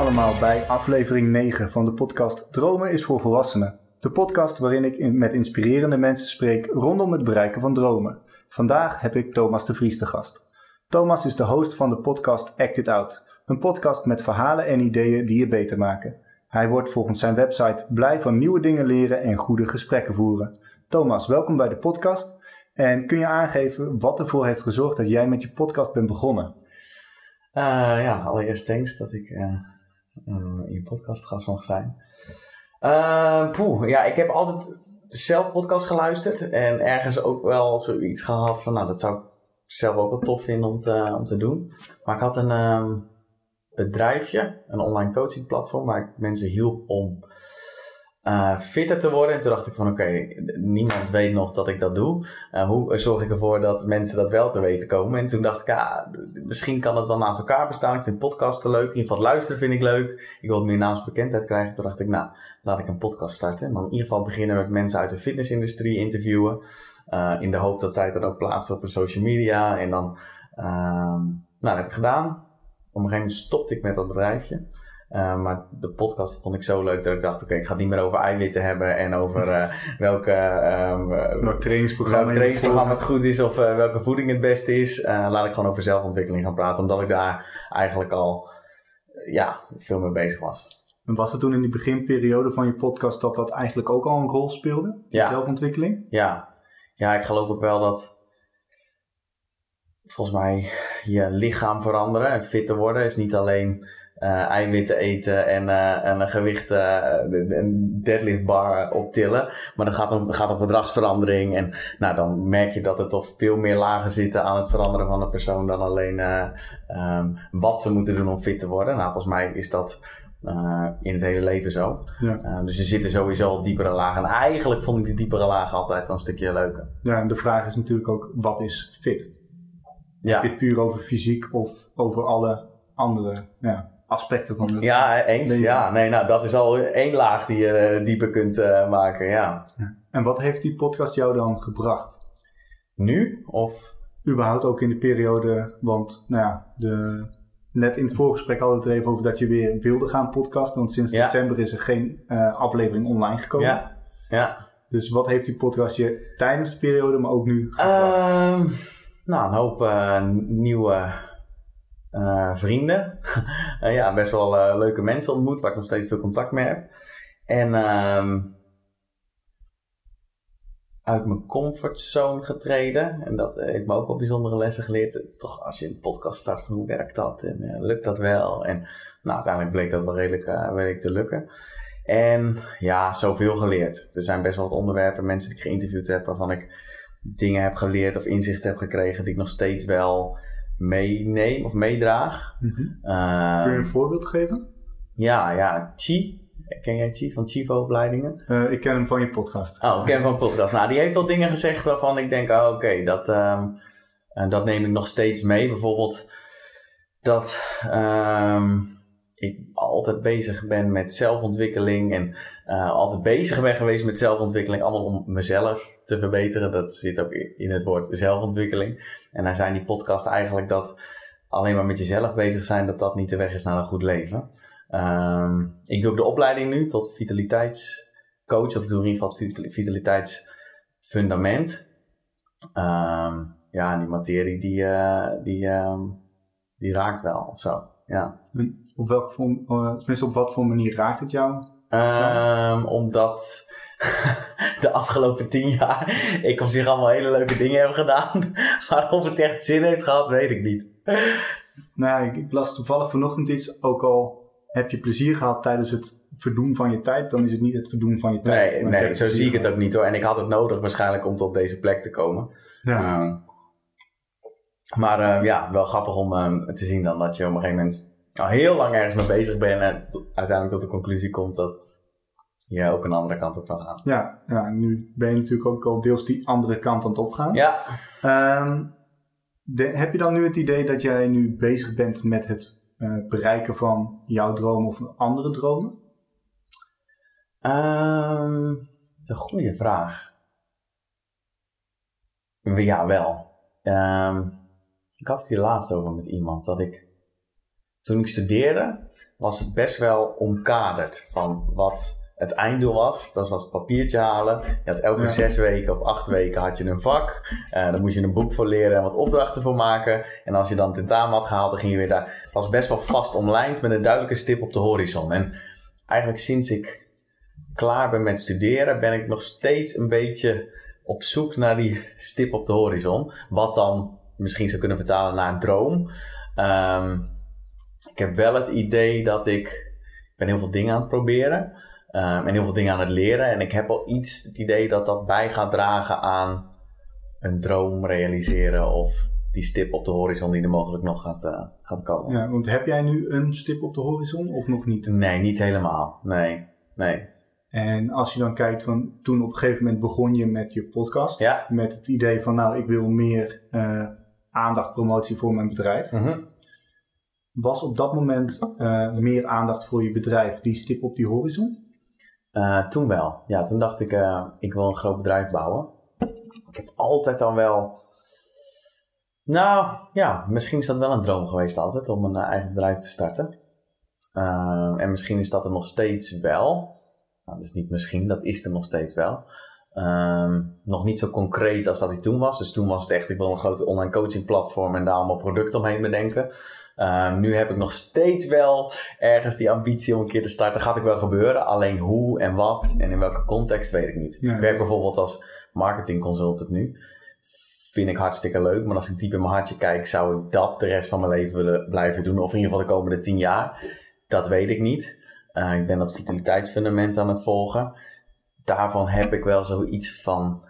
Allemaal bij aflevering 9 van de podcast Dromen is voor volwassenen. De podcast waarin ik met inspirerende mensen spreek rondom het bereiken van dromen. Vandaag heb ik Thomas de Vries te gast. Thomas is de host van de podcast Act It Out, een podcast met verhalen en ideeën die je beter maken. Hij wordt volgens zijn website blij van nieuwe dingen leren en goede gesprekken voeren. Thomas, welkom bij de podcast. En kun je aangeven wat ervoor heeft gezorgd dat jij met je podcast bent begonnen? Uh, ja, allereerst thanks dat ik uh, in je podcast gast mag zijn. poeh, ja, ik heb altijd zelf podcast geluisterd en ergens ook wel zoiets gehad van, nou, dat zou ik zelf ook wel tof vinden om te, om te doen. Maar ik had een um, bedrijfje, een online coaching platform, waar ik mensen hielp om uh, fitter te worden. En toen dacht ik van oké, niemand weet nog dat ik dat doe. Uh, hoe zorg ik ervoor dat mensen dat wel te weten komen? En toen dacht ik, ja, misschien kan het wel naast elkaar bestaan. Ik vind podcasten leuk. In ieder geval luisteren vind ik leuk. Ik wil meer naamsbekendheid krijgen. Toen dacht ik, nou, laat ik een podcast starten. En dan in ieder geval beginnen met mensen uit de fitnessindustrie interviewen. Uh, in de hoop dat zij het dan ook plaatsen op hun social media. En dan, nou, dat heb ik gedaan. Op een gegeven moment stopte ik met dat bedrijfje. Uh, maar de podcast vond ik zo leuk dat ik dacht: oké, ik ga het niet meer over eiwitten hebben en over uh, welke, um, welk trainingsprogramma, welk trainingsprogramma het goed is of uh, welke voeding het beste is. laat ik gewoon over zelfontwikkeling gaan praten, omdat ik daar eigenlijk al ja, veel mee bezig was. En was het toen in die beginperiode van je podcast dat dat eigenlijk ook al een rol speelde? Ja. Zelfontwikkeling? Ja. ja, ik geloof ook wel dat volgens mij je lichaam veranderen en fitter worden is niet alleen uh, eiwitten eten en, uh, en een gewicht, uh, een deadlift bar optillen. Maar dan gaat het gaat om gedragsverandering. En nou, dan merk je dat er toch veel meer lagen zitten aan het veranderen van een persoon dan alleen um, wat ze moeten doen om fit te worden. Nou, volgens mij is dat in het hele leven zo. Ja. dus er zitten sowieso al diepere lagen. En eigenlijk vond ik die diepere lagen altijd een stukje leuker. Ja, en de vraag is natuurlijk ook, wat is fit? Ja. Het puur over fysiek of over alle andere ja, aspecten van het Ja, eens. Ja, nee, nou, dat is al één laag die je uh, dieper kunt uh, maken, ja. En wat heeft die podcast jou dan gebracht? Nu? Of? Überhaupt ook in de periode, want nou ja, de, net in het voorgesprek hadden we het even over dat je weer wilde gaan podcasten, want sinds ja. december is er geen uh, aflevering online gekomen. Ja, ja. Dus wat heeft die podcast je tijdens de periode, maar ook nu gebracht? Uh, nou, een hoop nieuwe uh, vrienden. uh, ja, best wel uh, leuke mensen ontmoet, waar ik nog steeds veel contact mee heb. En um, uit mijn comfortzone getreden. En dat heeft me ook wel bijzondere lessen geleerd. Het is toch als je een podcast start van hoe werkt dat en lukt dat wel. En nou, uiteindelijk bleek dat wel redelijk, redelijk te lukken. En ja, zoveel geleerd. Er zijn best wel wat onderwerpen, mensen die ik geïnterviewd heb, waarvan ik dingen heb geleerd of inzichten heb gekregen die ik nog steeds wel meeneem of meedraag. Mm -hmm. uh, Kun je een voorbeeld geven? Ja, ja, Chi. Ken jij Chi van Chivo-opleidingen? Uh, ik ken hem van je podcast. Oh, ik ken hem van podcast. Nou, die heeft al dingen gezegd waarvan ik denk, oh, oké, okay, dat, um, dat neem ik nog steeds mee. Bijvoorbeeld dat um, ik altijd bezig ben met zelfontwikkeling en uh, altijd bezig ben geweest met zelfontwikkeling, allemaal om mezelf te verbeteren. Dat zit ook in het woord zelfontwikkeling. En dan zijn die podcasts eigenlijk dat alleen maar met jezelf bezig zijn, dat dat niet de weg is naar een goed leven. Um, ik doe ook de opleiding nu tot vitaliteitscoach, of ik doe in ieder geval vitaliteitsfundament. Um, ja, die materie die, uh, die, um, die raakt wel zo. Ja. Op, welke vorm, uh, tenminste, op wat voor manier raakt het jou? Um, omdat de afgelopen tien jaar ik op zich allemaal hele leuke dingen heb gedaan. Maar of het echt zin heeft gehad, weet ik niet. Nou, ik, ik las toevallig vanochtend iets, ook al heb je plezier gehad tijdens het verdoen van je tijd, dan is het niet het verdoen van je tijd. Nee, nee zo zie ik het ook niet hoor. En ik had het nodig waarschijnlijk om tot deze plek te komen. Ja. Uh, maar uh, ja, wel grappig om uh, te zien dan dat je op een gegeven moment al heel lang ergens mee bezig bent en uiteindelijk tot de conclusie komt dat je ook een andere kant op kan gaan. Ja, ja, nu ben je natuurlijk ook al deels die andere kant aan het opgaan. Ja. Um, de, heb je dan nu het idee dat jij nu bezig bent met het uh, bereiken van jouw dromen of andere dromen? Um, dat is een goede vraag. Ja, wel. Um, ik had het hier laatst over met iemand dat ik toen ik studeerde, was het best wel omkaderd van wat het einddoel was. Dat was het papiertje halen. Je had elke Ja. zes weken of acht weken had je een vak. Eh dan moest je een boek voor leren en wat opdrachten voor maken. En als je dan tentamen had gehaald, dan ging je weer daar. Het was best wel vast omlijnd met een duidelijke stip op de horizon. En eigenlijk sinds ik klaar ben met studeren, ben ik nog steeds een beetje op zoek naar die stip op de horizon. Wat dan misschien zou kunnen vertalen naar een droom. Ehm, ik heb wel het idee dat ik, ik ben heel veel dingen aan het proberen. ehm, en heel veel dingen aan het leren. En ik heb al iets het idee dat dat bij gaat dragen aan een droom realiseren. Of die stip op de horizon die er mogelijk nog gaat, eh, gaat komen. Ja, want heb jij nu een stip op de horizon of nog niet? Nee, niet helemaal. Nee, nee. En als je dan kijkt van toen op een gegeven moment begon je met je podcast. Ja. Met het idee van nou ik wil meer eh, aandacht, promotie voor mijn bedrijf. Mhm. Was op dat moment eh, meer aandacht voor je bedrijf die stip op die horizon? Eh, toen wel. Ja, toen dacht ik, eh, ik wil een groot bedrijf bouwen. Ik heb altijd dan wel... Nou, ja, misschien is dat wel een droom geweest altijd, om een eigen bedrijf te starten. En misschien is dat er nog steeds wel. Nou, dus niet misschien, dat is er nog steeds wel. Ehm, nog niet zo concreet als dat hij toen was. Dus toen was het echt, ik wil een grote online coaching platform en daar allemaal producten omheen bedenken. Ehm, nu heb ik nog steeds wel ergens die ambitie om een keer te starten. Gaat ook wel gebeuren. Alleen hoe en wat en in welke context weet ik niet. Ja. Ik werk bijvoorbeeld als marketing consultant nu. Vind ik hartstikke leuk. Maar als ik diep in mijn hartje kijk, zou ik dat de rest van mijn leven willen blijven doen. Of in ieder geval de komende tien jaar. Dat weet ik niet. Eh, ik ben dat vitaliteitsfundament aan het volgen. Daarvan heb ik wel zoiets van.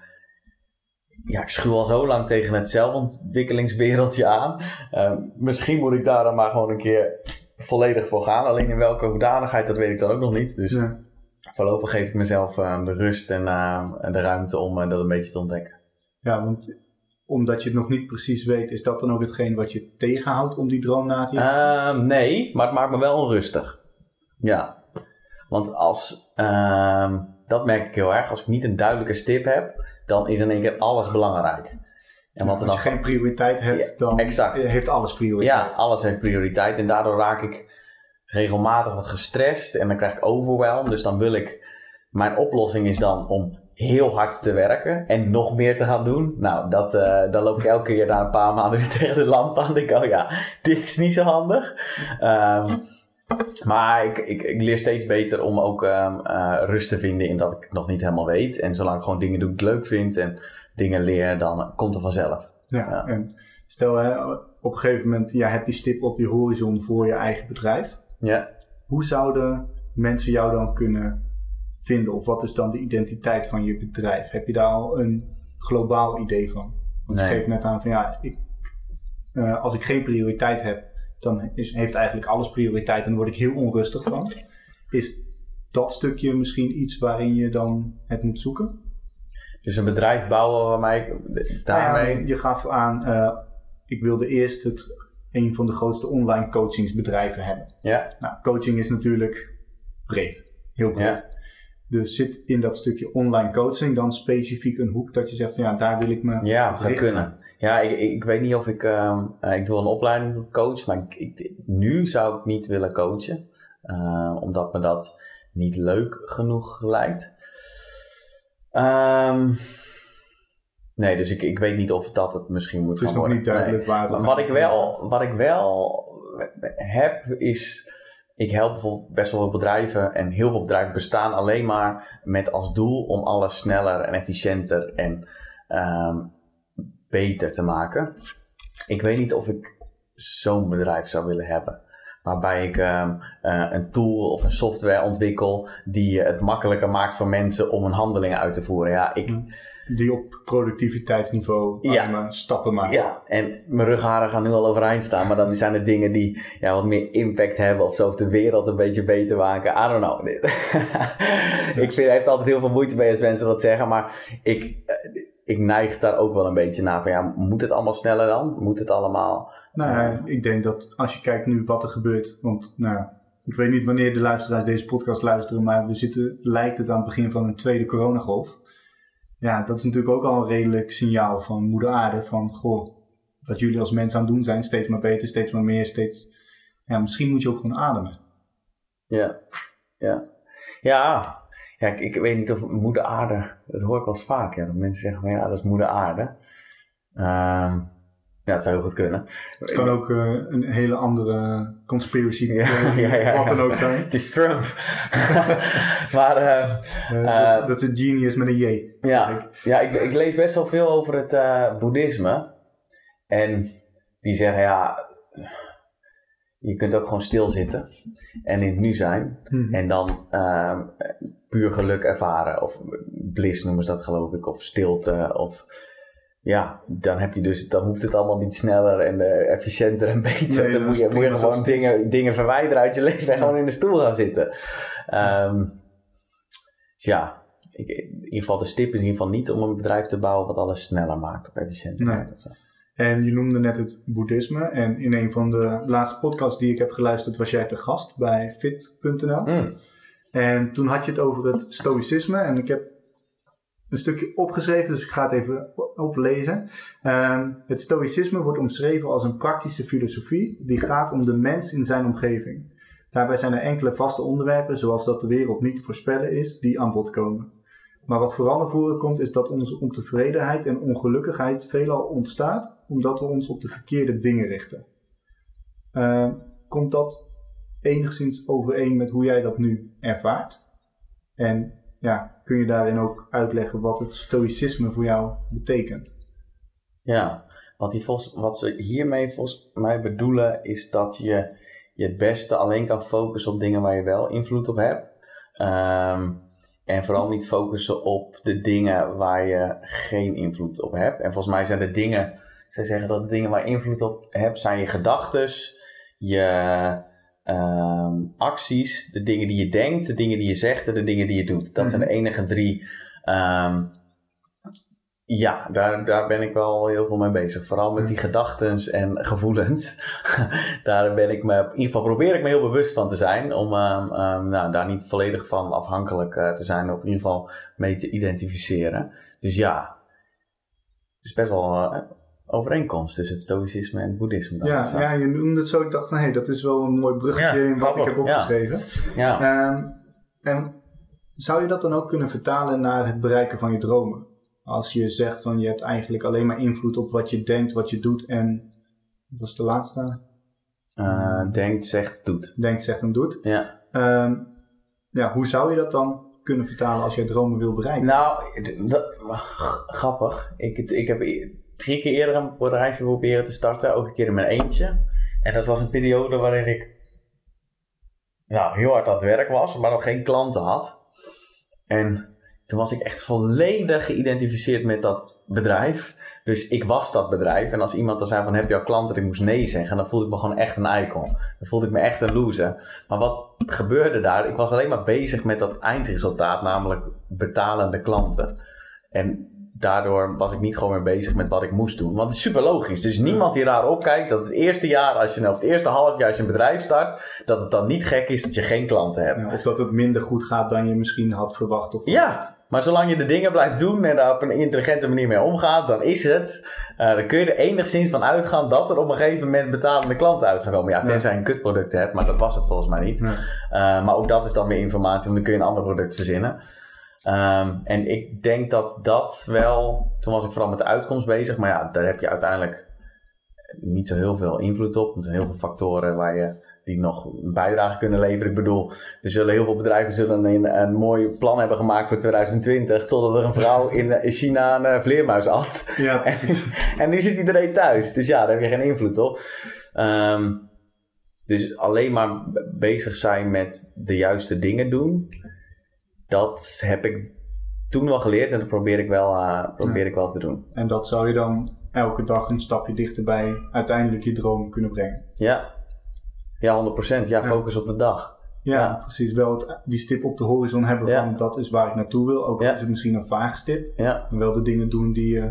Ja, ik schuw al zo lang tegen het zelfontwikkelingswereldje aan. Eh, misschien moet ik daar dan maar gewoon een keer volledig voor gaan. Alleen in welke hoedanigheid, dat weet ik dan ook nog niet. Dus Ja. voorlopig geef ik mezelf eh, de rust en eh, en de ruimte om eh, dat een beetje te ontdekken. ja, want omdat je het nog niet precies weet, is dat dan ook hetgeen wat je tegenhoudt om die droom na te? Ehm, nee, maar het maakt me wel onrustig. Ja. Want als, ehm, dat merk ik heel erg, als ik niet een duidelijke stip heb, dan is in één keer alles belangrijk. En wat er als dan je geen prioriteit hebt, Ja, dan exact. heeft alles prioriteit. Ja, alles heeft prioriteit en daardoor raak ik regelmatig wat gestrest en dan krijg ik overwhelm. Dus dan wil ik, mijn oplossing is dan om heel hard te werken en nog meer te gaan doen. Nou, dat, eh, dan loop ik elke keer na een paar maanden weer tegen de lamp aan. Dan denk ik, oh ja, dit is niet zo handig. Ehm, maar ik, ik, ik leer steeds beter om ook ehm, eh, rust te vinden in dat ik het nog niet helemaal weet. En zolang ik gewoon dingen doe die ik leuk vind en dingen leer, dan komt het vanzelf. Ja, Ja. en stel hè, op een gegeven moment, jij hebt die stip op die horizon voor je eigen bedrijf. Ja. Hoe zouden mensen jou dan kunnen vinden? Of wat is dan de identiteit van je bedrijf? Heb je daar al een globaal idee van? Want Nee. je geeft net aan van ja, ik, eh, als ik geen prioriteit heb, dan is, heeft eigenlijk alles prioriteit en dan word ik heel onrustig van. Is dat stukje misschien iets waarin je dan het moet zoeken? Dus een bedrijf bouwen waarmee daarmee... Nou ja, je gaf aan, eh, ik wilde eerst het, een van de grootste online coachingsbedrijven hebben. Ja, Nou, coaching is natuurlijk breed, heel breed. Ja. Dus zit in dat stukje online coaching dan specifiek een hoek dat je zegt van ja, daar wil ik me ja zou richten? kunnen. Ja, ik, ik weet niet of ik... ehm, eh, ik doe een opleiding tot coach, maar ik, ik- nu zou ik niet willen coachen. eh, omdat me dat niet leuk genoeg lijkt. Ehm, nee, dus ik, ik weet niet of dat het misschien moet Het is gaan nog worden. niet duidelijk waar het wat ik, wel, wat ik wel heb is. Ik help bijvoorbeeld best wel veel bedrijven. En heel veel bedrijven bestaan alleen maar met als doel om alles sneller en efficiënter en ehm, beter te maken. Ik weet niet of ik zo'n bedrijf zou willen hebben. Waarbij ik ehm, eh, een tool of een software ontwikkel die het makkelijker maakt voor mensen om hun handelingen uit te voeren. Ja, ik, Die op productiviteitsniveau Ja. stappen maken. Ja, en mijn rugharen gaan nu al overeind staan, maar dan zijn het dingen die ja, wat meer impact hebben of zo, of de wereld een beetje beter maken. I don't know. ik vind, heb er altijd heel veel moeite mee als mensen dat zeggen, maar ik, eh, ik neig daar ook wel een beetje naar van ja, moet het allemaal sneller dan? Moet het allemaal? Nou ja, ik denk dat als je kijkt nu wat er gebeurt, want nou, ik weet niet wanneer de luisteraars deze podcast luisteren, maar we zitten, lijkt het aan het begin van een tweede coronagolf. Ja, dat is natuurlijk ook al een redelijk signaal van moeder aarde, van goh, wat jullie als mensen aan het doen zijn, steeds maar beter, steeds maar meer, steeds... ja, misschien moet je ook gewoon ademen. Ja, ja. Ja, ja ik, ik weet niet of moeder aarde, dat hoor ik wel eens vaak. Ja, dat mensen zeggen van ja, dat is moeder aarde. Ehm, ja, het zou heel goed kunnen. Het kan ook eh, een hele andere conspiracy, Ja, ja, ja, wat dan ook zijn. Het is Trump. maar eh, Eh, dat, dat is een genius met een J. ja, ja ik, ik lees best wel veel over het eh, boeddhisme. En die zeggen ja, je kunt ook gewoon stilzitten en in het nu zijn. Mhm. En dan ehm, puur geluk ervaren. Of bliss noemen ze dat geloof ik. Of stilte. Of ja, dan heb je dus, dan hoeft het allemaal niet sneller en eh, efficiënter en beter. Nee, dan moet je, moet je gewoon dingen, dingen verwijderen uit je leven en Ja. gewoon in de stoel gaan zitten. Ehm, dus ja, ik, in ieder geval de stip is in ieder geval niet om een bedrijf te bouwen wat alles sneller maakt of efficiënter Nee. maakt. Of zo. En je noemde net het boeddhisme. En in een van de laatste podcasts die ik heb geluisterd was jij te gast bij fit.nl. Mm, En toen had je het over het stoïcisme. En ik heb een stukje opgeschreven, dus ik ga het even oplezen. Ehm, het stoïcisme wordt omschreven als een praktische filosofie die gaat om de mens in zijn omgeving. Daarbij zijn er enkele vaste onderwerpen, zoals dat de wereld niet te voorspellen is, die aan bod komen. Maar wat vooral naar voren komt, is dat onze ontevredenheid en ongelukkigheid veelal ontstaat omdat we ons op de verkeerde dingen richten. Ehm, komt dat enigszins overeen met hoe jij dat nu ervaart? En ja, kun je daarin ook uitleggen wat het stoïcisme voor jou betekent? Ja, wat, die volgens, wat ze hiermee volgens mij bedoelen is dat je je het beste alleen kan focussen op dingen waar je wel invloed op hebt. Ehm, en vooral niet focussen op de dingen waar je geen invloed op hebt. En volgens mij zijn de dingen, zij zeggen dat de dingen waar invloed op hebt, zijn je gedachtes, je ehm, acties, de dingen die je denkt, de dingen die je zegt en de dingen die je doet. Dat zijn de enige drie ehm, ja, daar, daar ben ik wel heel veel mee bezig. Vooral met die gedachten en gevoelens. daar ben ik me, in ieder geval probeer ik me heel bewust van te zijn. Om ehm, nou, daar niet volledig van afhankelijk eh, te zijn. Of in ieder geval mee te identificeren. Dus ja, het is best wel eh, overeenkomst tussen het stoïcisme en het boeddhisme. dan. Ja, ja, je noemde het zo. Ik dacht van, hé, hey, dat is wel een mooi bruggetje Ja, in wat ik heb ja. opgeschreven. ja. Ehm, en zou je dat dan ook kunnen vertalen naar het bereiken van je dromen? Als je zegt van, je hebt eigenlijk alleen maar invloed op wat je denkt, wat je doet en... Wat was de laatste? Eh, denkt, zegt, doet. Denkt, zegt en doet. Ja. Ehm, ja, hoe zou je dat dan kunnen vertalen als je dromen wil bereiken? Nou, dat, grappig. Ik, ik heb drie keer eerder een bedrijfje proberen te starten, ook een keer in mijn eentje. En dat was een periode waarin ik nou, heel hard aan het werk was, maar nog geen klanten had. En toen was ik echt volledig geïdentificeerd met dat bedrijf. Dus ik was dat bedrijf. En als iemand dan zei van heb je al klanten, ik moest nee zeggen, dan voelde ik me gewoon echt een icon. Dan voelde ik me echt een loser. Maar wat gebeurde daar? Ik was alleen maar bezig met dat eindresultaat, namelijk betalende klanten. En daardoor was ik niet gewoon meer bezig met wat ik moest doen. Want het is super logisch. Dus niemand die raar opkijkt dat het eerste jaar, als je, of het eerste half jaar als je een bedrijf start, dat het dan niet gek is dat je geen klanten hebt. Ja, of dat het minder goed gaat dan je misschien had verwacht. Of Ja, maar zolang je de dingen blijft doen en daar op een intelligente manier mee omgaat, dan is het. eh, dan kun je er enigszins van uitgaan dat er op een gegeven moment betalende klanten uit gaan komen. Ja, tenzij je een kutproduct hebt, maar dat was het volgens mij niet. Nee. Eh, maar ook dat is dan weer informatie, want dan kun je een ander product verzinnen. Ehm, en ik denk dat dat wel. Toen was ik vooral met de uitkomst bezig, maar ja, daar heb je uiteindelijk niet zo heel veel invloed op. Er zijn heel veel factoren waar je die nog een bijdrage kunnen leveren. Ik bedoel, er zullen heel veel bedrijven zullen een, een mooi plan hebben gemaakt voor 2020, totdat er een vrouw in in China een eh, vleermuis had. Ja, En, en nu zit iedereen thuis. Dus ja, daar heb je geen invloed op. Ehm, dus alleen maar bezig zijn met de juiste dingen doen. Dat heb ik toen wel geleerd en dat probeer ik wel, eh, probeer ik wel te doen. En dat zou je dan elke dag een stapje dichterbij uiteindelijk je droom kunnen brengen. Ja, ja 100%. Ja, Ja. focus op de dag. Ja, Ja. precies. Wel het- die stip op de horizon hebben van dat is waar ik naartoe wil. Ook al is het misschien een vage stip. Ja. Maar wel de dingen doen die je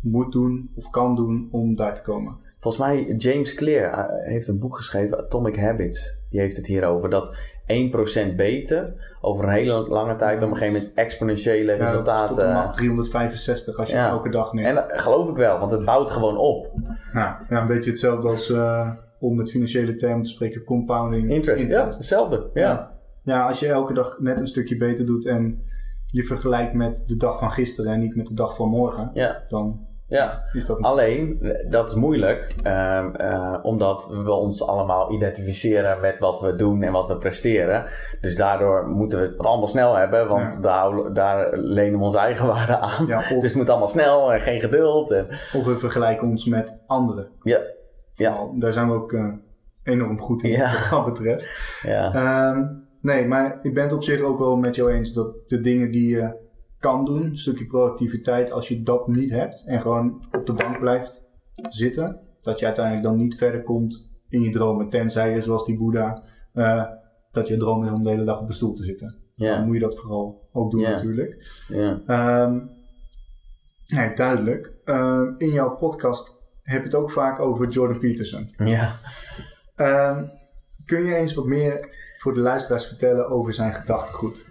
moet doen of kan doen om daar te komen. Volgens mij, James Clear eh, heeft een boek geschreven, Atomic Habits. Die heeft het hierover dat 1% beter over een hele lange tijd op een gegeven moment exponentiële Ja, resultaten. macht 365 als je Ja. elke dag neemt. En dat geloof ik wel, want het bouwt gewoon op. Ja, ja, een beetje hetzelfde als eh, om met financiële termen te spreken, compounding Interest, ja, hetzelfde. Ja. Ja. Ja, als je elke dag net een stukje beter doet en je vergelijkt met de dag van gisteren en niet met de dag van morgen, ja. dan ja. dat Alleen, dat is moeilijk, ehm, eh, omdat we ons allemaal identificeren met wat we doen en wat we presteren. Dus daardoor moeten we het allemaal snel hebben, want Ja. daar, daar lenen we onze eigen waarde aan. Ja, of, Dus het moet allemaal snel en geen geduld. En, of we vergelijken ons met anderen. ja, Ja. Daar zijn we ook eh, enorm goed in, Ja. wat dat betreft. ja, Ehm, nee, maar ik ben het op zich ook wel met jou eens dat de dingen die je kan doen, een stukje productiviteit, als je dat niet hebt en gewoon op de bank blijft zitten, dat je uiteindelijk dan niet verder komt in je dromen. Tenzij je, zoals die Boeddha, eh, dat je droom is om de hele dag op de stoel te zitten. Dan ja, moet je dat vooral ook doen natuurlijk. ja. Ehm, nee, duidelijk. Ehm, in jouw podcast heb je het ook vaak over Jordan Peterson. ja. Ehm, kun je eens wat meer voor de luisteraars vertellen over zijn gedachtegoed?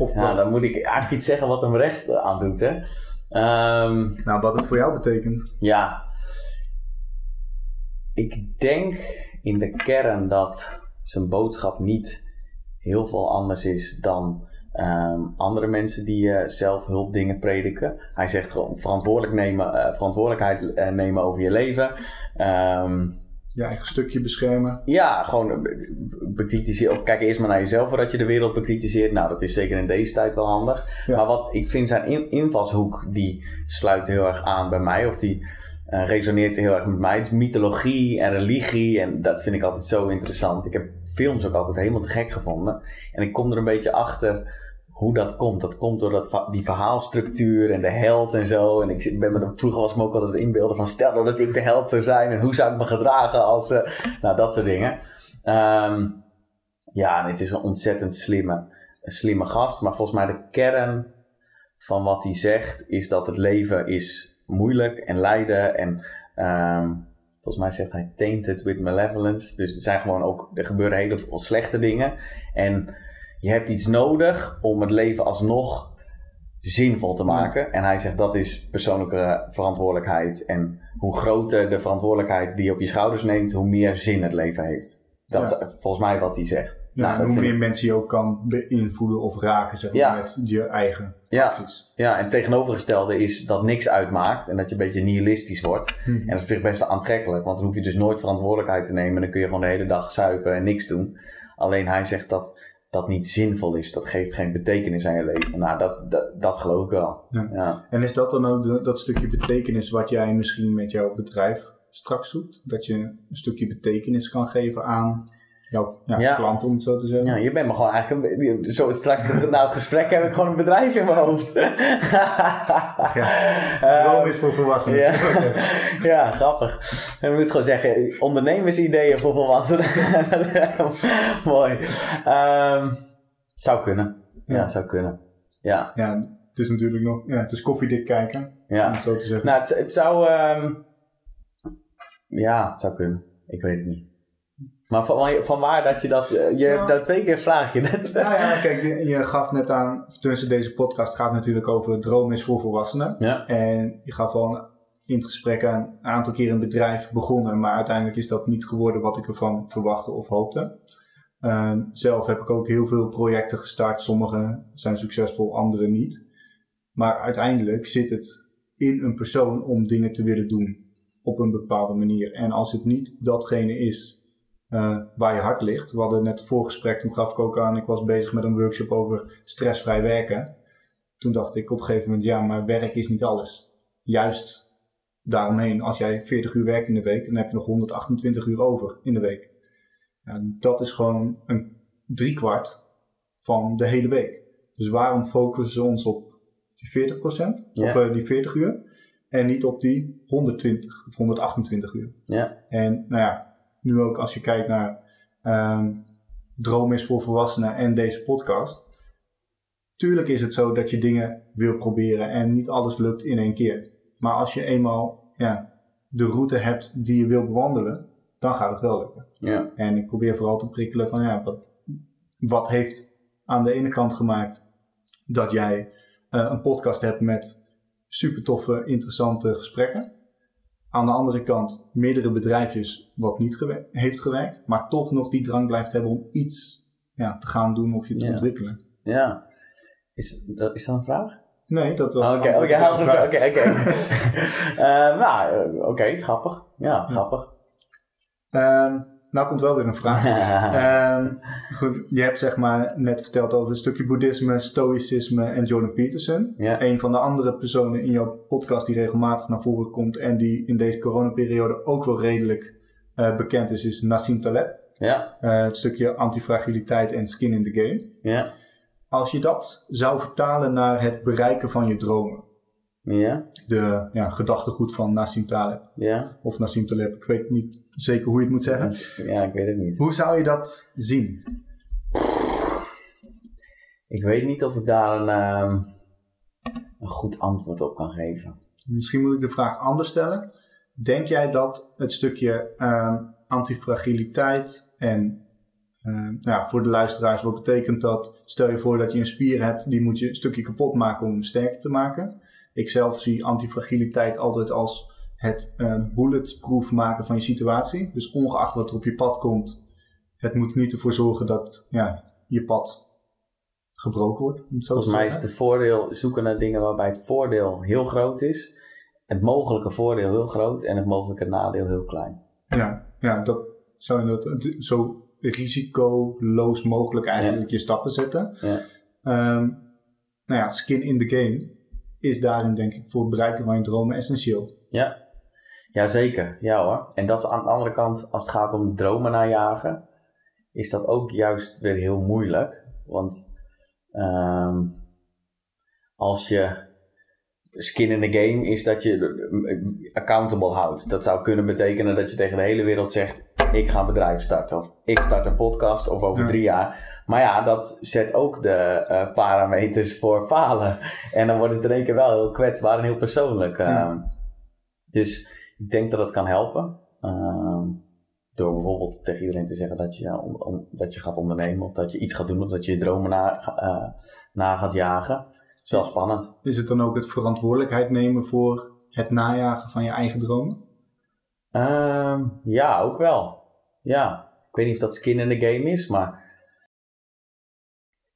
Of Ja, wat, dan moet ik eigenlijk iets zeggen wat hem recht eh, aandoet, hè. Ehm, nou, wat het voor jou betekent. Ja. Ik denk in de kern dat zijn boodschap niet heel veel anders is dan ehm, andere mensen die eh, zelf hulpdingen prediken. Hij zegt gewoon verantwoordelijk nemen, eh, verantwoordelijkheid nemen over je leven. Ehm, Je eigen stukje beschermen. ja, gewoon be- bekritiseer. Of kijk eerst maar naar jezelf voordat je de wereld bekritiseert. Nou, dat is zeker in deze tijd wel handig. Ja. Maar wat ik vind zijn in- invalshoek, die sluit heel erg aan bij mij. Of die eh, resoneert heel erg met mij. Het is mythologie en religie. En dat vind ik altijd zo interessant. Ik heb films ook altijd helemaal te gek gevonden. En ik kom er een beetje achter hoe dat komt. Dat komt door dat, die verhaalstructuur en de held en zo. En ik ben me er, vroeger was me ook altijd inbeelden van stel nou dat ik de held zou zijn en hoe zou ik me gedragen als, eh, nou dat soort dingen. Ehm, ja, en het is een ontzettend slimme, slimme gast. Maar volgens mij de kern van wat hij zegt is dat het leven is moeilijk en lijden en ehm, volgens mij zegt hij tainted with malevolence. Dus er zijn gewoon ook, er gebeuren hele slechte dingen. En je hebt iets nodig om het leven alsnog zinvol te maken. En hij zegt dat is persoonlijke verantwoordelijkheid. En hoe groter de verantwoordelijkheid die je op je schouders neemt, hoe meer zin het leven heeft. Dat Ja. is volgens mij wat hij zegt. Ja, Nou, en dat hoe meer ik- mensen je ook kan beïnvloeden of raken zeg maar, met je eigen acties. Ja, en het tegenovergestelde is dat niks uitmaakt en dat je een beetje nihilistisch wordt. Mhm. En dat is op zich best aantrekkelijk, want dan hoef je dus nooit verantwoordelijkheid te nemen. En dan kun je gewoon de hele dag zuipen en niks doen. Alleen hij zegt dat dat niet zinvol is. Dat geeft geen betekenis aan je leven. Nou, dat, dat, dat geloof ik wel. Ja. Ja. En is dat dan ook de- dat stukje betekenis wat jij misschien met jouw bedrijf straks zoekt? Dat je een stukje betekenis kan geven aan jouw ja, Ja. klant, om het zo te zeggen? Ja, je bent me gewoon eigenlijk een, zo straks na het gesprek heb ik gewoon een bedrijf in mijn hoofd. Ja. Droom is voor volwassenen. Ja. ja, grappig. En we moeten gewoon zeggen, ondernemersideeën voor volwassenen. Mooi. Ehm, zou kunnen. Ja, zou kunnen. Ja, Ja, het is natuurlijk nog, ja, het is koffiedik kijken, om ja. het zo te zeggen. Nou, het, het zou, ehm, ja, het zou kunnen. Ik weet het niet. Maar van, van waar dat je dat, eh, je hebt nou twee keer vraag je net. Nou ja, kijk, je, je gaf net aan, tenminste deze podcast gaat natuurlijk over droom is voor volwassenen. Ja, En je gaf al in het gesprek aan een aantal keer een bedrijf begonnen, maar uiteindelijk is dat niet geworden wat ik ervan verwachtte of hoopte. Ehm, zelf heb ik ook heel veel projecten gestart, sommige zijn succesvol, andere niet. Maar uiteindelijk zit het in een persoon om dingen te willen doen op een bepaalde manier. En als het niet datgene is eh, waar je hart ligt. We hadden net het voorgesprek, toen gaf ik ook aan, ik was bezig met een workshop over stressvrij werken. Toen dacht ik op een gegeven moment, ja, maar werk is niet alles. Juist daaromheen, als jij 40 uur werkt in de week, dan heb je nog 128 uur over in de week. Ja, dat is gewoon een driekwart van de hele week. Dus waarom focussen we ons op die 40%? Ja. Of eh, die 40 uur? En niet op die 120 of 128 uur. ja, En nou ja, nu ook als je kijkt naar ehm, Droom is voor volwassenen en deze podcast. Tuurlijk is het zo dat je dingen wil proberen en niet alles lukt in één keer. Maar als je eenmaal ja, de route hebt die je wil bewandelen, dan gaat het wel lukken. ja, En ik probeer vooral te prikkelen van ja, wat, wat heeft aan de ene kant gemaakt dat jij eh, een podcast hebt met super toffe, interessante gesprekken. Aan de andere kant meerdere bedrijfjes wat niet gewer- heeft gewerkt, maar toch nog die drang blijft hebben om iets ja, te gaan doen of je te Ja. ontwikkelen. Ja. Is, dat, is dat een vraag? Nee, dat was Oh, Oké, een oké, oké, oké. Eh, Nou, eh, oké, grappig. Ja, grappig. Ehm, nou komt wel weer een vraag. Ehm, goed, je hebt zeg maar net verteld over een stukje boeddhisme, stoïcisme en Jordan Peterson. Ja. Een van de andere personen in jouw podcast die regelmatig naar voren komt en die in deze coronaperiode ook wel redelijk eh, bekend is, is Nassim Taleb. Ja, Eh, het stukje antifragiliteit en skin in the game. ja, Als je dat zou vertalen naar het bereiken van je dromen, ja, de ja, gedachtegoed van Nassim Taleb, ja. of Nassim Taleb, ik weet niet zeker hoe je het moet zeggen. Ja, ik weet het niet. Hoe zou je dat zien? Ik weet niet of ik daar een, ehm, een goed antwoord op kan geven. Misschien moet ik de vraag anders stellen. Denk jij dat het stukje ehm, antifragiliteit en ehm, nou ja, voor de luisteraars, wat betekent dat? Stel je voor dat je een spier hebt, die moet je een stukje kapot maken om hem sterker te maken. Ik zelf zie antifragiliteit altijd als het eh, bulletproof maken van je situatie. Dus ongeacht wat er op je pad komt, het moet niet ervoor zorgen dat ja, je pad gebroken wordt. Volgens mij is het voordeel zoeken naar dingen waarbij het voordeel heel groot is, het mogelijke voordeel heel groot en het mogelijke nadeel heel klein. Ja, ja, dat zou je zo risicoloos mogelijk eigenlijk je stappen zetten. Ja. Ehm, nou ja, skin in the game is daarin denk ik voor het bereiken van je dromen essentieel. Ja, ja zeker. Ja hoor. En dat is aan de andere kant, als het gaat om dromen najagen, is dat ook juist weer heel moeilijk. Want ehm, als je skin in the game is dat je eh, accountable houdt. Dat zou kunnen betekenen dat je tegen de hele wereld zegt: ik ga een bedrijf starten. Of ik start een podcast of over Ja. drie jaar. Maar ja, dat zet ook de eh, parameters voor falen. En dan wordt het in één keer wel heel kwetsbaar en heel persoonlijk. Ja. Ehm, Dus ik denk dat het kan helpen. Ehm, door bijvoorbeeld tegen iedereen te zeggen dat je, om- om- dat je gaat ondernemen. Of dat je iets gaat doen. Of dat je je dromen na, eh, na gaat jagen. Het is wel spannend. Is het dan ook het verantwoordelijkheid nemen voor het najagen van je eigen dromen? Ehm, ja, ook wel. Ja. Ik weet niet of dat skin in the game is, maar...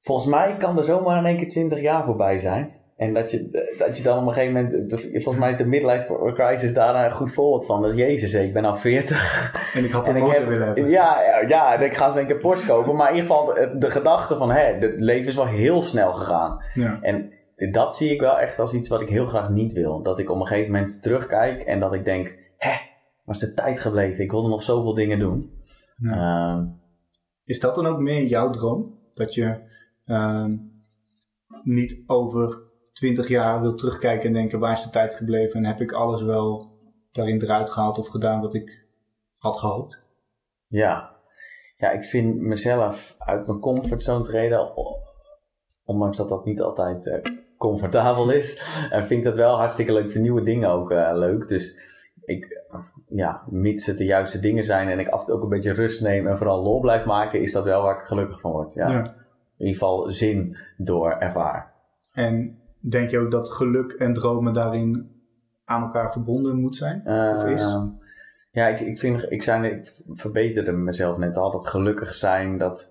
Volgens mij kan er zomaar in één keer 20 jaar voorbij zijn. En dat je, dat je dan op een gegeven moment... Volgens mij is de midlife crisis daar een goed voorbeeld van. Dat is, jezus, hé, ik ben al 40. En ik had En een motor heb, willen hebben. ja, ja, ja, en ik ga zo een keer Porsche kopen. Maar in ieder geval de, de gedachte van, hè, het leven is wel heel snel gegaan. Ja. En dat zie ik wel echt als iets wat ik heel graag niet wil. Dat ik op een gegeven moment terugkijk en dat ik denk, hè, waar is de tijd gebleven? Ik wilde nog zoveel dingen doen. Ehm, Is dat dan ook meer jouw droom? Dat je ehm, niet over 20 jaar wil terugkijken en denken waar is de tijd gebleven en heb ik alles wel daarin eruit gehaald of gedaan wat ik had gehoopt? ja. ja, ik vind mezelf uit mijn comfortzone treden, ondanks dat dat niet altijd eh, comfortabel is, eh, vind ik dat wel hartstikke leuk. Ik vind nieuwe dingen ook eh, leuk. Dus ik, ja, mits het de juiste dingen zijn en ik af en toe ook een beetje rust neem en vooral lol blijf maken, is dat wel waar ik gelukkig van word. Ja. Ja. In ieder geval zin door ervaar. En denk je ook dat geluk en dromen daarin aan elkaar verbonden moet zijn? Of is? Ehm, ja, ik, ik, vind, ik, zijn, ik verbeterde mezelf net al. Dat gelukkig zijn, dat,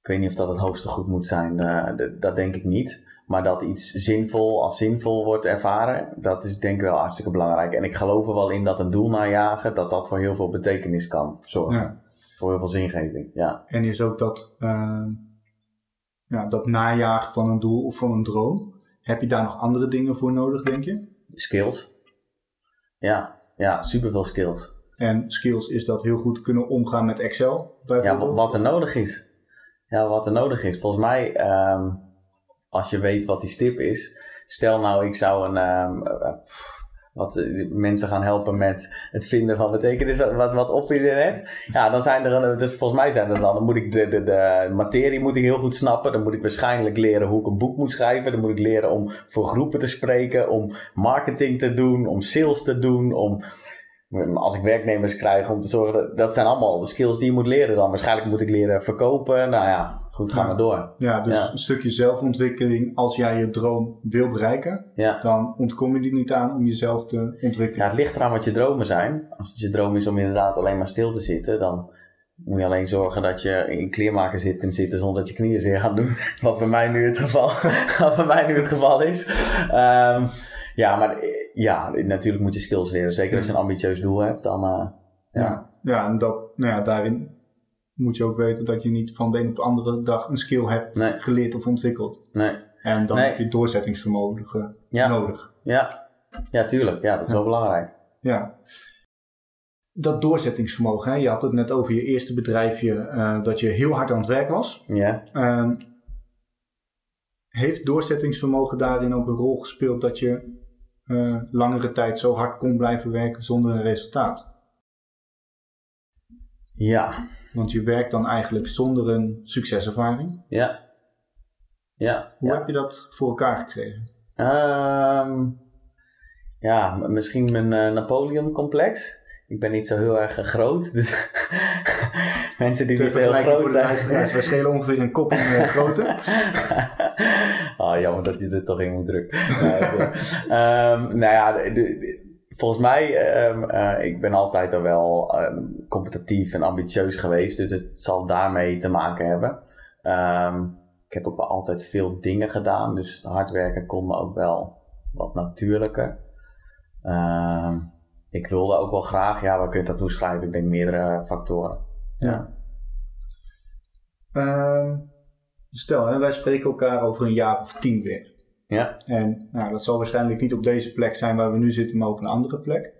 ik weet niet of dat het hoogste goed moet zijn. eh, dat denk ik niet. Maar dat iets zinvol als zinvol wordt ervaren, dat is denk ik wel hartstikke belangrijk. En ik geloof er wel in dat een doel najagen, dat dat voor heel veel betekenis kan zorgen. Ja. Voor heel veel zingeving, ja. En is ook dat, ehm, ja, dat najagen van een doel of van een droom. Heb je daar nog andere dingen voor nodig, denk je? Skills. Ja, ja, superveel skills. En skills is dat heel goed kunnen omgaan met Excel, Ja, bijvoorbeeld. wat, wat er nodig is. Ja, wat er nodig is. Volgens mij, ehm, als je weet wat die stip is. Stel nou, ik zou een. ehm, eh, pff, wat eh, mensen gaan helpen met het vinden van betekenis, wat, wat, op internet. Ja, dan zijn er. Een, dus volgens mij zijn er dan. Dan moet ik de, de, de materie moet ik heel goed snappen. Dan moet ik waarschijnlijk leren hoe ik een boek moet schrijven. Dan moet ik leren om voor groepen te spreken. Om marketing te doen. Om sales te doen. Om als ik werknemers krijg om te zorgen, dat, dat zijn allemaal de skills die je moet leren dan. Waarschijnlijk moet ik leren verkopen. Nou ja, goed, gaan we door. Ja, dus Ja. een stukje zelfontwikkeling. Als jij je droom wil bereiken, Ja. dan ontkom je er niet aan om jezelf te ontwikkelen. ja, het ligt eraan wat je dromen zijn. Als het je droom is om inderdaad alleen maar stil te zitten, dan moet je alleen zorgen dat je in kleermaker zit kunt zitten zonder dat je knieën zeer gaan doen. Wat bij mij nu het geval, wat bij mij nu het geval is. Ehm, ja, maar eh, ja, natuurlijk moet je skills leren. Zeker als je een ambitieus doel hebt, dan eh, ja. Ja, ja en dat, nou ja, daarin moet je ook weten dat je niet van de een op de andere dag een skill hebt Nee. geleerd of ontwikkeld. Nee. En dan Nee. heb je doorzettingsvermogen Ja. nodig. Ja. ja, tuurlijk. Ja, dat is wel belangrijk. Ja. Dat doorzettingsvermogen, hè? je had het net over je eerste bedrijfje, eh, dat je heel hard aan het werk was. Ja. Ehm, heeft doorzettingsvermogen daarin ook een rol gespeeld dat je eh, langere tijd zo hard kon blijven werken zonder een resultaat? Ja. Want je werkt dan eigenlijk zonder een succeservaring. Ja. Ja. Hoe ja. heb je dat voor elkaar gekregen? Ehm, ja, misschien mijn eh, Napoleon-complex. Ik ben niet zo heel erg groot, dus mensen die niet zo heel groot zijn. wij schelen ongeveer een kop in eh, grootte. Ah, jammer dat je er toch in moet drukken. Ehm, nou ja, de- de- volgens mij, eh, ik ben altijd al wel ehm, competitief en ambitieus geweest, dus het zal daarmee te maken hebben. Ehm, ik heb ook wel altijd veel dingen gedaan, dus hard werken kon me ook wel wat natuurlijker. Ik wilde ook wel graag, ja, waar kun je dat toeschrijven? Ik denk meerdere factoren. Ja. Stel, wij spreken elkaar over een jaar of tien weer. Ja. En nou, dat zal waarschijnlijk niet op deze plek zijn waar we nu zitten, maar op een andere plek.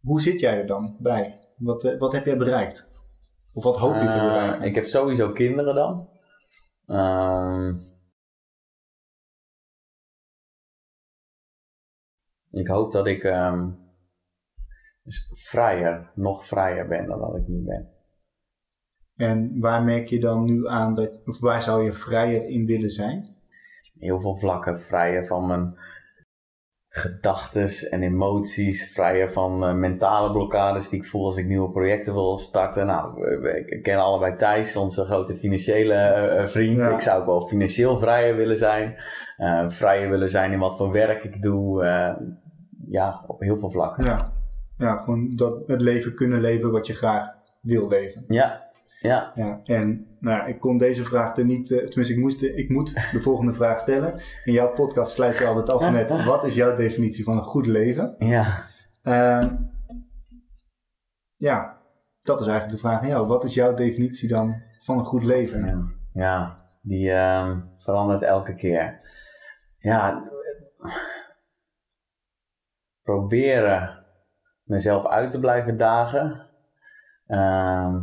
Hoe zit jij er dan bij? Wat, eh, wat heb jij bereikt? Of wat hoop je te Eh, bereiken? ik heb sowieso kinderen dan. Ehm, ik hoop dat ik ehm, dus vrijer, nog vrijer ben dan dat ik nu ben. En waar merk je dan nu aan dat, of waar zou je vrijer in willen zijn? Heel veel vlakken vrijer van mijn gedachten en emoties, vrijer van eh, mentale blokkades die ik voel als ik nieuwe projecten wil starten. Nou, we kennen allebei Thijs, onze grote financiële eh, eh, vriend. Ja. Ik zou ook wel financieel vrijer willen zijn. vrijer willen zijn in wat voor werk ik doe. ja, op heel veel vlakken. Ja, ja gewoon dat, het leven kunnen leven wat je graag wil leven. Ja, ja, Ja, en nou, ik kon deze vraag er niet, eh, tenminste ik, moest ik moet de volgende vraag stellen. In jouw podcast sluit je altijd af met wat is jouw definitie van een goed leven? ja. Ehm, ja, dat is eigenlijk de vraag aan jou. Wat is jouw definitie dan van een goed leven? Ja, ja die ehm, verandert elke keer. Ja, proberen mezelf uit te blijven dagen. Ehm,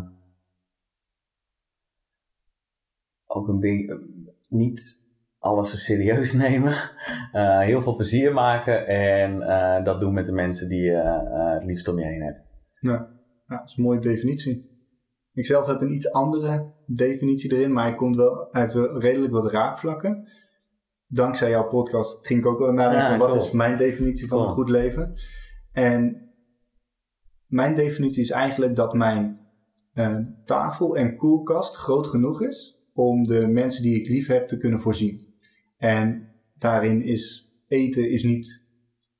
ook een beetje niet alles zo serieus nemen. Eh, heel veel plezier maken en eh, dat doen met de mensen die je eh, het liefst om je heen hebt. Ja, ja, dat is een mooie definitie. Ik zelf heb een iets andere definitie erin, maar hij komt wel uit redelijk wat raakvlakken. Dankzij jouw podcast ging ik ook wel nadenken Ja, wat is mijn definitie van een goed leven. En mijn definitie is eigenlijk dat mijn tafel en koelkast groot genoeg is om de mensen die ik lief heb te kunnen voorzien. En daarin is eten is niet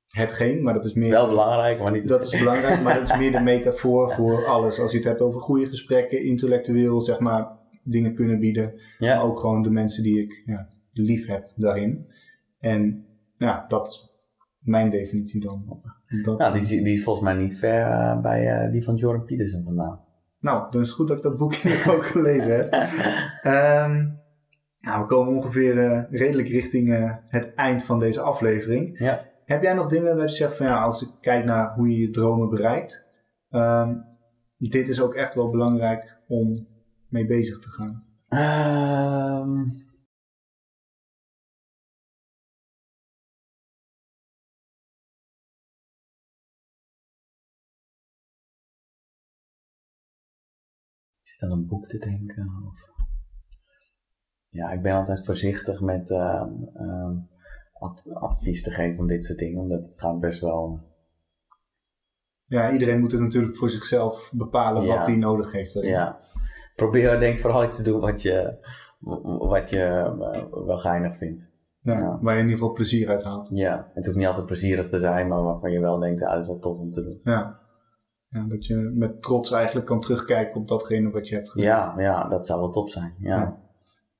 hetgeen, maar dat is meer... Wel belangrijk, maar niet Dat is belangrijk, maar dat is meer de metafoor voor alles. Als je het hebt over goede gesprekken, intellectueel, zeg maar, dingen kunnen bieden. Ja. Maar ook gewoon de mensen die ik ja, lief heb daarin. En ja, dat is mijn definitie dan. Dat, Nou, die, is- die is volgens mij niet ver eh, bij eh, die van Jordan Peterson vandaan. Nou, dan is het goed dat ik dat boekje ook gelezen heb. Ehm, nou, we komen ongeveer eh, redelijk richting eh, het eind van deze aflevering. Ja. Heb jij nog dingen dat je zegt van ja, als ik kijk naar hoe je je dromen bereikt, ehm, dit is ook echt wel belangrijk om mee bezig te gaan? Ehm. Ik zit aan een boek te denken. Of... Ja, ik ben altijd voorzichtig met ehm, ehm, ad- advies te geven om dit soort dingen, omdat het gaat best wel. Ja, iedereen moet het natuurlijk voor zichzelf bepalen Ja. wat hij nodig heeft. erin. Ja. probeer denk vooral iets te doen wat je, wat je uh, wel geinig vindt. Ja, ja, Waar je in ieder geval plezier uit haalt. Ja, het hoeft niet altijd plezierig te zijn, maar waarvan je wel denkt, ah, dat is wel tof om te doen. Ja. Ja. dat je met trots eigenlijk kan terugkijken op datgene wat je hebt gedaan. Ja, ja dat zou wel top zijn. Ja.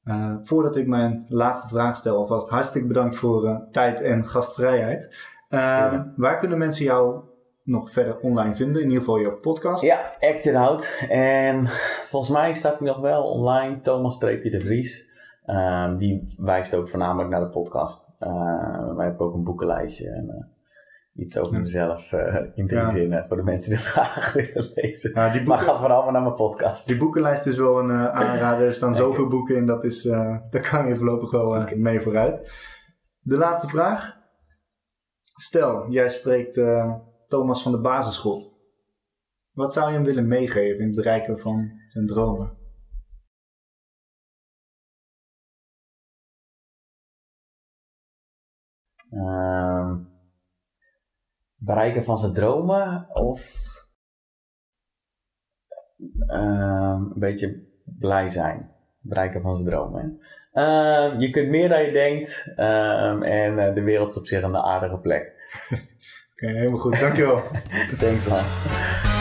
Uh, voordat ik mijn laatste vraag stel, alvast hartstikke bedankt voor uh, tijd en gastvrijheid. Uh, waar kunnen mensen jou nog verder online vinden? In ieder geval jouw podcast. Ja, Act It Out. En volgens mij staat hij nog wel online, Thomas-de Vries. Ehm, die wijst ook voornamelijk naar de podcast. Wij hebben ook een boekenlijstje en iets over mezelf uh, in drie ja. zinnen voor de mensen die het graag willen lezen. Ja, die boeken, maar ga vooral maar naar mijn podcast. Die boekenlijst is wel een aanrader. Er staan zoveel boeken in, dat is, daar kan je voorlopig wel okay. mee vooruit. De laatste vraag. Stel, jij spreekt Thomas van de basisschool. Wat zou je hem willen meegeven in het bereiken van zijn dromen? Uh, bereiken van zijn dromen of uh, een beetje blij zijn. Bereiken van zijn dromen. Uh, je kunt meer dan je denkt ehm, en eh, de wereld is op zich een aardige plek. Oké, okay, helemaal goed. Dankjewel. Thanks man.